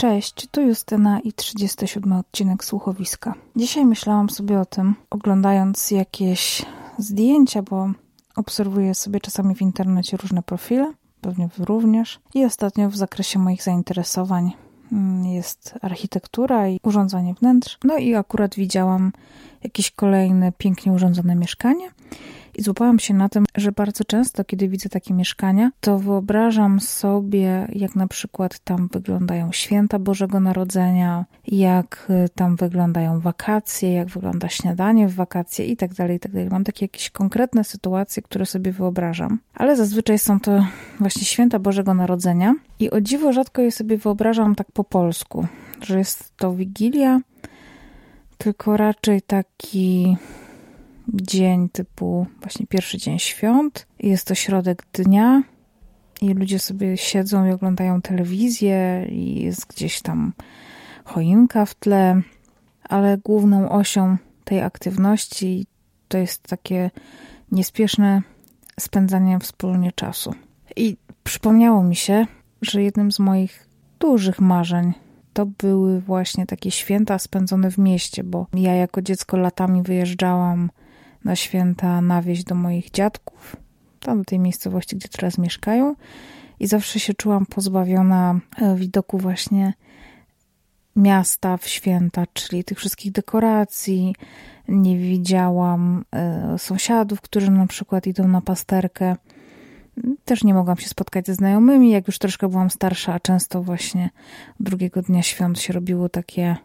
Cześć, tu Justyna i 37 odcinek Słuchowiska. Dzisiaj myślałam sobie o tym, oglądając jakieś zdjęcia, bo obserwuję sobie czasami w internecie różne profile, pewnie wy również. I ostatnio w zakresie moich zainteresowań mm, jest architektura i urządzanie wnętrz. No i akurat widziałam jakieś kolejne pięknie urządzone mieszkanie i złapałam się na tym, że bardzo często, kiedy widzę takie mieszkania, to wyobrażam sobie, jak na przykład tam wyglądają święta Bożego Narodzenia, jak y, tam wyglądają wakacje, jak wygląda śniadanie w wakacje i tak dalej, tak dalej. Mam takie jakieś konkretne sytuacje, które sobie wyobrażam, ale zazwyczaj są to właśnie święta Bożego Narodzenia i o dziwo rzadko je sobie wyobrażam tak po polsku, że jest to Wigilia, tylko raczej taki dzień typu właśnie pierwszy dzień świąt. Jest to środek dnia i ludzie sobie siedzą i oglądają telewizję i jest gdzieś tam choinka w tle, ale główną osią tej aktywności to jest takie niespieszne spędzanie wspólnie czasu. I przypomniało mi się, że jednym z moich dużych marzeń to były właśnie takie święta spędzone w mieście, bo ja jako dziecko latami wyjeżdżałam na święta na wieś do moich dziadków, tam do tej miejscowości, gdzie teraz mieszkają i zawsze się czułam pozbawiona e, widoku właśnie miasta w święta, czyli tych wszystkich dekoracji. Nie widziałam e, sąsiadów, którzy na przykład idą na pasterkę. Też nie mogłam się spotkać ze znajomymi. Jak już troszkę byłam starsza, a często właśnie drugiego dnia świąt się robiło takie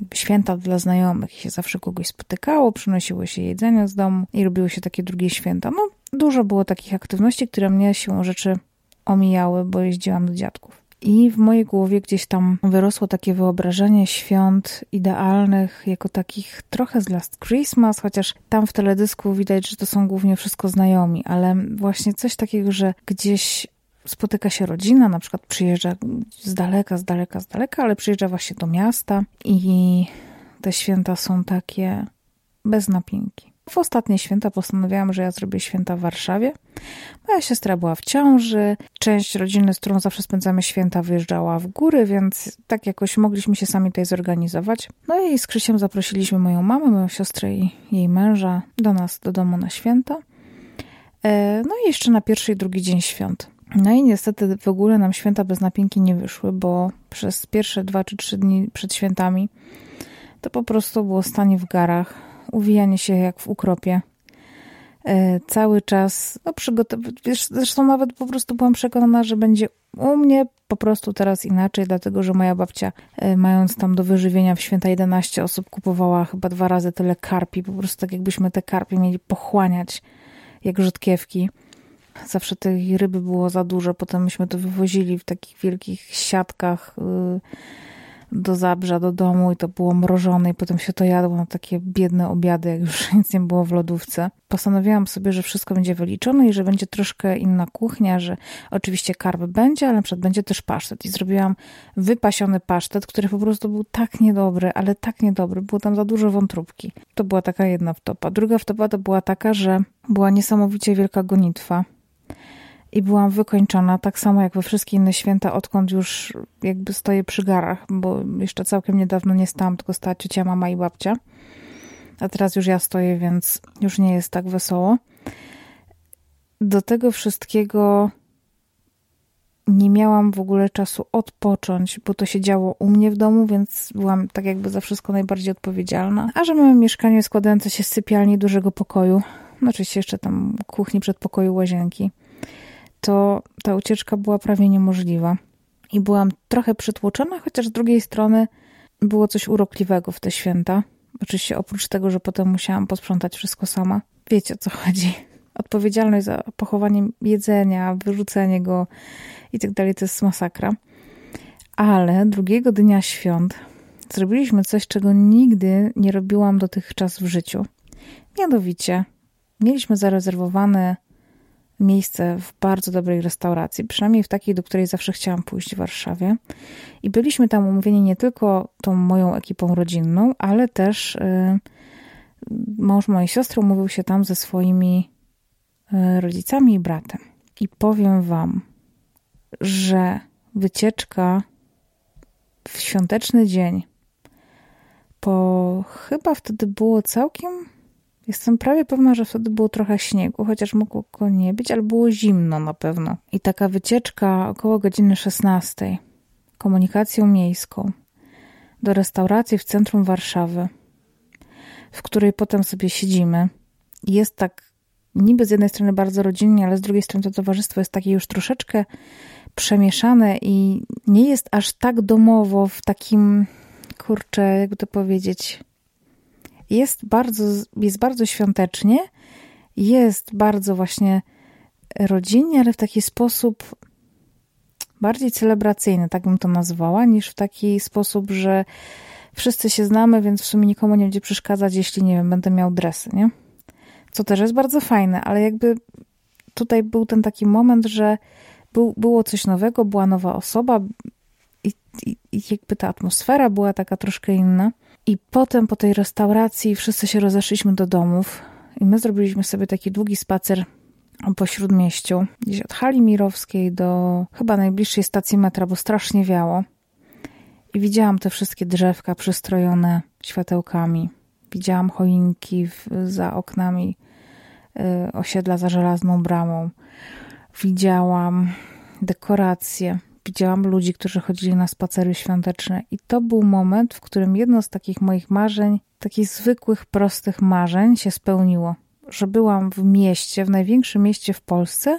jakby święta dla znajomych i się zawsze kogoś spotykało, przynosiło się jedzenie z domu i robiło się takie drugie święta. No, dużo było takich aktywności, które mnie siłą rzeczy omijały, bo jeździłam do dziadków. I w mojej głowie gdzieś tam wyrosło takie wyobrażenie świąt idealnych, jako takich trochę z Last Christmas, chociaż tam w teledysku widać, że to są głównie wszystko znajomi, ale właśnie coś takiego, że gdzieś spotyka się rodzina, na przykład przyjeżdża z daleka, z daleka, z daleka, ale przyjeżdża właśnie do miasta i te święta są takie bez napięki. W ostatnie święta postanowiłam, że ja zrobię święta w Warszawie. Moja siostra była w ciąży, część rodziny, z którą zawsze spędzamy święta, wyjeżdżała w góry, więc tak jakoś mogliśmy się sami tutaj zorganizować. No i z Krzysiem zaprosiliśmy moją mamę, moją siostrę i jej męża do nas, do domu na święta. E, no i jeszcze na pierwszy i drugi dzień świąt. No i niestety w ogóle nam święta bez napięki nie wyszły, bo przez pierwsze dwa czy trzy dni przed świętami to po prostu było stanie w garach, uwijanie się jak w ukropie. E, cały czas, no przygotowywać, zresztą nawet po prostu byłam przekonana, że będzie u mnie po prostu teraz inaczej, dlatego że moja babcia, e, mając tam do wyżywienia w święta 11 osób, kupowała chyba dwa razy tyle karpi, po prostu tak jakbyśmy te karpie mieli pochłaniać jak rzutkiewki. Zawsze tej ryby było za dużo, potem myśmy to wywozili w takich wielkich siatkach y, do Zabrza, do domu i to było mrożone i potem się to jadło na takie biedne obiady, jak już nic nie było w lodówce. Postanowiłam sobie, że wszystko będzie wyliczone i że będzie troszkę inna kuchnia, że oczywiście karby będzie, ale na przykład będzie też pasztet i zrobiłam wypasiony pasztet, który po prostu był tak niedobry, ale tak niedobry, było tam za dużo wątróbki. To była taka jedna wtopa. Druga wtopa to była taka, że była niesamowicie wielka gonitwa i byłam wykończona, tak samo jak we wszystkie inne święta, odkąd już jakby stoję przy garach, bo jeszcze całkiem niedawno nie stałam, tylko stała ciocia, mama i babcia. A teraz już ja stoję, więc już nie jest tak wesoło. Do tego wszystkiego nie miałam w ogóle czasu odpocząć, bo to się działo u mnie w domu, więc byłam tak jakby za wszystko najbardziej odpowiedzialna. A że mamy mieszkanie składające się z sypialni dużego pokoju, no oczywiście jeszcze tam kuchni, przedpokoju, łazienki – to ta ucieczka była prawie niemożliwa. I byłam trochę przytłoczona, chociaż z drugiej strony było coś urokliwego w te święta. Oczywiście oprócz tego, że potem musiałam posprzątać wszystko sama. Wiecie o co chodzi. Odpowiedzialność za pochowanie jedzenia, wyrzucenie go i tak dalej to jest masakra. Ale drugiego dnia świąt zrobiliśmy coś, czego nigdy nie robiłam dotychczas w życiu. Mianowicie mieliśmy zarezerwowane miejsce w bardzo dobrej restauracji, przynajmniej w takiej, do której zawsze chciałam pójść w Warszawie. I byliśmy tam umówieni nie tylko tą moją ekipą rodzinną, ale też y, mąż mojej siostry umówił się tam ze swoimi y, rodzicami i bratem. I powiem wam, że wycieczka w świąteczny dzień, po chyba wtedy było całkiem, jestem prawie pewna, że wtedy było trochę śniegu, chociaż mogło go nie być, ale było zimno na pewno. I taka wycieczka około godziny 16 komunikacją miejską do restauracji w centrum Warszawy, w której potem sobie siedzimy. Jest tak niby z jednej strony bardzo rodzinnie, ale z drugiej strony to towarzystwo jest takie już troszeczkę przemieszane i nie jest aż tak domowo w takim, kurczę, jakby to powiedzieć, jest bardzo, jest bardzo świątecznie, jest bardzo właśnie rodzinnie, ale w taki sposób bardziej celebracyjny, tak bym to nazwała, niż w taki sposób, że wszyscy się znamy, więc w sumie nikomu nie będzie przeszkadzać, jeśli, nie wiem, będę miał dresy, nie? Co też jest bardzo fajne, ale jakby tutaj był ten taki moment, że był, było coś nowego, była nowa osoba i, i, i jakby ta atmosfera była taka troszkę inna. I potem po tej restauracji wszyscy się rozeszliśmy do domów i my zrobiliśmy sobie taki długi spacer po śródmieściu, gdzieś od hali mirowskiej do chyba najbliższej stacji metra, bo strasznie wiało. I widziałam te wszystkie drzewka przystrojone światełkami. Widziałam choinki w, za oknami y, osiedla za żelazną bramą. Widziałam dekoracje. Widziałam ludzi, którzy chodzili na spacery świąteczne. I to był moment, w którym jedno z takich moich marzeń, takich zwykłych, prostych marzeń się spełniło że byłam w mieście, w największym mieście w Polsce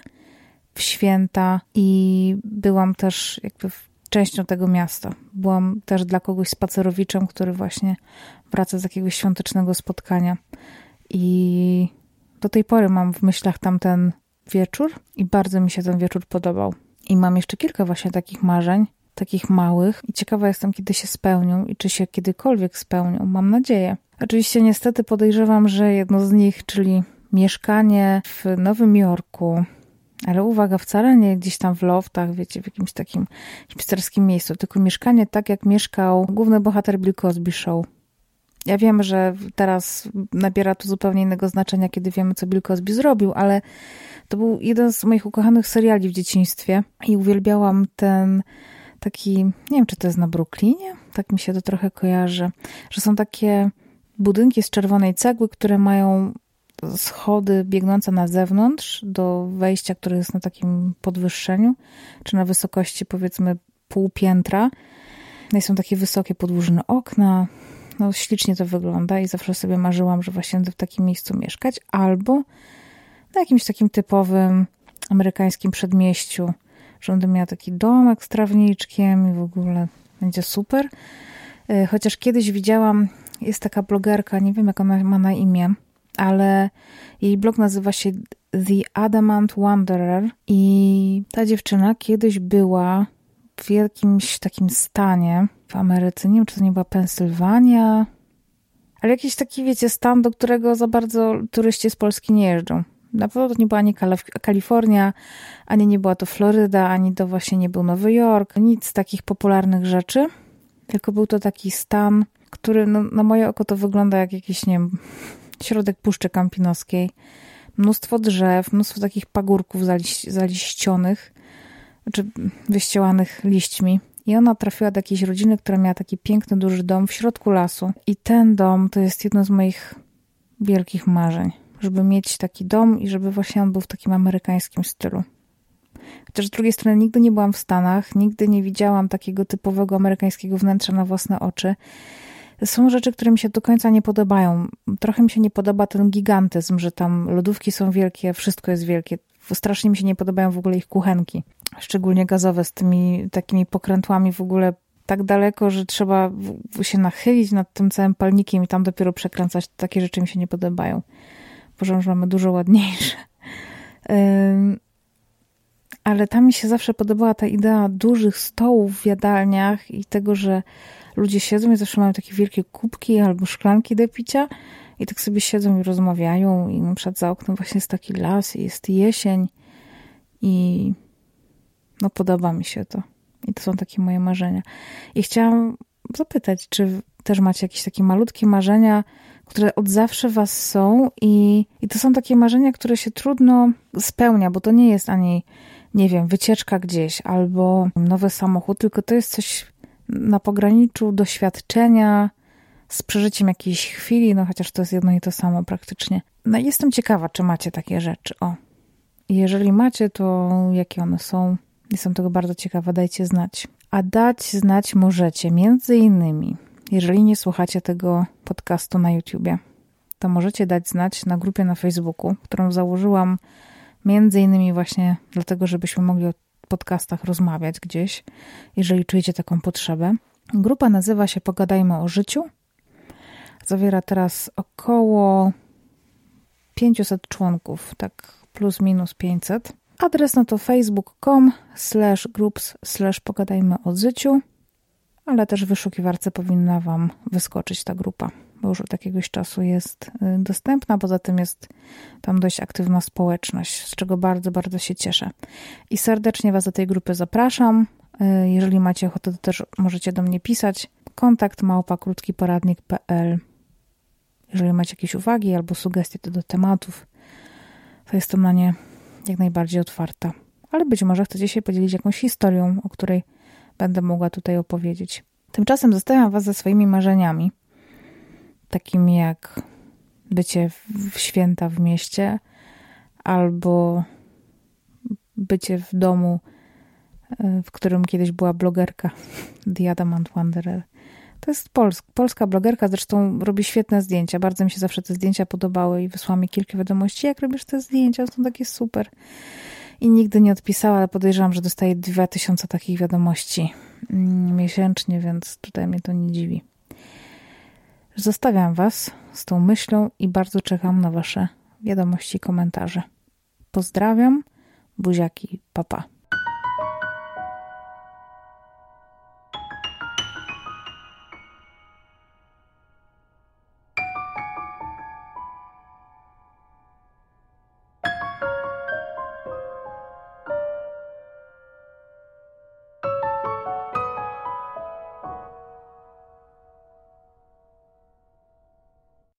w święta i byłam też jakby częścią tego miasta. Byłam też dla kogoś spacerowiczem, który właśnie wraca z jakiegoś świątecznego spotkania. I do tej pory mam w myślach tamten wieczór i bardzo mi się ten wieczór podobał. I mam jeszcze kilka właśnie takich marzeń, takich małych i ciekawa jestem, kiedy się spełnią i czy się kiedykolwiek spełnią. Mam nadzieję. Oczywiście niestety podejrzewam, że jedno z nich, czyli mieszkanie w Nowym Jorku, ale uwaga, wcale nie gdzieś tam w loftach, wiecie, w jakimś takim hipsterskim miejscu, tylko mieszkanie tak, jak mieszkał główny bohater Bill Cosby Show. Ja wiem, że teraz nabiera to zupełnie innego znaczenia, kiedy wiemy, co Bill Cosby zrobił, ale to był jeden z moich ukochanych seriali w dzieciństwie i uwielbiałam ten taki, nie wiem, czy to jest na Brooklynie, tak mi się to trochę kojarzy, że są takie budynki z czerwonej cegły, które mają schody biegnące na zewnątrz do wejścia, które jest na takim podwyższeniu, czy na wysokości powiedzmy pół piętra. No i są takie wysokie podłużne okna. No ślicznie to wygląda i zawsze sobie marzyłam, że właśnie w takim miejscu mieszkać, albo na jakimś takim typowym amerykańskim przedmieściu, że będę miała taki domek z trawniczkiem i w ogóle będzie super. E, chociaż kiedyś widziałam jest taka blogerka, nie wiem jak ona ma na imię, ale jej blog nazywa się The Adamant Wanderer i ta dziewczyna kiedyś była w jakimś takim stanie w Ameryce, nie wiem czy to nie była Pensylwania, ale jakiś taki, wiecie, stan, do którego za bardzo turyści z Polski nie jeżdżą. Na pewno to nie była ani Kalifornia, ani nie była to Floryda, ani to właśnie nie był Nowy Jork, nic z takich popularnych rzeczy, tylko był to taki stan który no, na moje oko to wygląda jak jakiś, nie wiem, środek Puszczy Kampinoskiej. Mnóstwo drzew, mnóstwo takich pagórków zaliś, zaliścionych, czy wyścielanych liśćmi. I ona trafiła do jakiejś rodziny, która miała taki piękny, duży dom w środku lasu. I ten dom to jest jedno z moich wielkich marzeń. Żeby mieć taki dom i żeby właśnie on był w takim amerykańskim stylu. Chociaż z drugiej strony nigdy nie byłam w Stanach, nigdy nie widziałam takiego typowego amerykańskiego wnętrza na własne oczy. Są rzeczy, które mi się do końca nie podobają. Trochę mi się nie podoba ten gigantyzm, że tam lodówki są wielkie, wszystko jest wielkie. Strasznie mi się nie podobają w ogóle ich kuchenki, szczególnie gazowe z tymi takimi pokrętłami w ogóle tak daleko, że trzeba się nachylić nad tym całym palnikiem i tam dopiero przekręcać. Takie rzeczy mi się nie podobają. Boże, że mamy dużo ładniejsze. Ale tam mi się zawsze podobała ta idea dużych stołów w jadalniach i tego, że ludzie siedzą i zawsze mają takie wielkie kubki albo szklanki do picia i tak sobie siedzą i rozmawiają i na przykład za oknem właśnie jest taki las i jest jesień i no podoba mi się to. I to są takie moje marzenia. I chciałam zapytać, czy też macie jakieś takie malutkie marzenia, które od zawsze was są i, i to są takie marzenia, które się trudno spełnia, bo to nie jest ani, nie wiem, wycieczka gdzieś albo nowy samochód, tylko to jest coś na pograniczu doświadczenia z przeżyciem jakiejś chwili, no chociaż to jest jedno i to samo praktycznie. No jestem ciekawa, czy macie takie rzeczy. O, jeżeli macie, to jakie one są? Jestem tego bardzo ciekawa, dajcie znać. A dać znać możecie między innymi, jeżeli nie słuchacie tego podcastu na YouTubie, to możecie dać znać na grupie na Facebooku, którą założyłam między innymi właśnie dlatego, żebyśmy mogli o podcastach rozmawiać gdzieś, jeżeli czujecie taką potrzebę. Grupa nazywa się Pogadajmy o życiu. Zawiera teraz około 500 członków, tak plus minus 500. Adres no to facebook.com slash groups slash pogadajmy o życiu, ale też w wyszukiwarce powinna Wam wyskoczyć ta grupa, bo już od jakiegoś czasu jest y, dostępna. Poza tym jest tam dość aktywna społeczność, z czego bardzo, bardzo się cieszę. I serdecznie Was do tej grupy zapraszam. Y, jeżeli macie ochotę, to też możecie do mnie pisać. Kontakt małpa krótkiporadnik.pl Jeżeli macie jakieś uwagi albo sugestie do tematów, to jestem na nie jak najbardziej otwarta. Ale być może chcecie się podzielić jakąś historią, o której będę mogła tutaj opowiedzieć. Tymczasem zostawiam Was ze swoimi marzeniami, takimi jak bycie w święta w mieście albo bycie w domu, e, w którym kiedyś była blogerka The Adamant Wanderer. To jest polsk, polska blogerka, zresztą robi świetne zdjęcia. Bardzo mi się zawsze te zdjęcia podobały i wysłała mi kilka wiadomości. Jak robisz te zdjęcia? Są takie super. I nigdy nie odpisała, ale podejrzewam, że dostaje 2000 takich wiadomości mm, miesięcznie, więc tutaj mnie to nie dziwi. Zostawiam Was z tą myślą i bardzo czekam na Wasze wiadomości i komentarze. Pozdrawiam, buziaki, papa.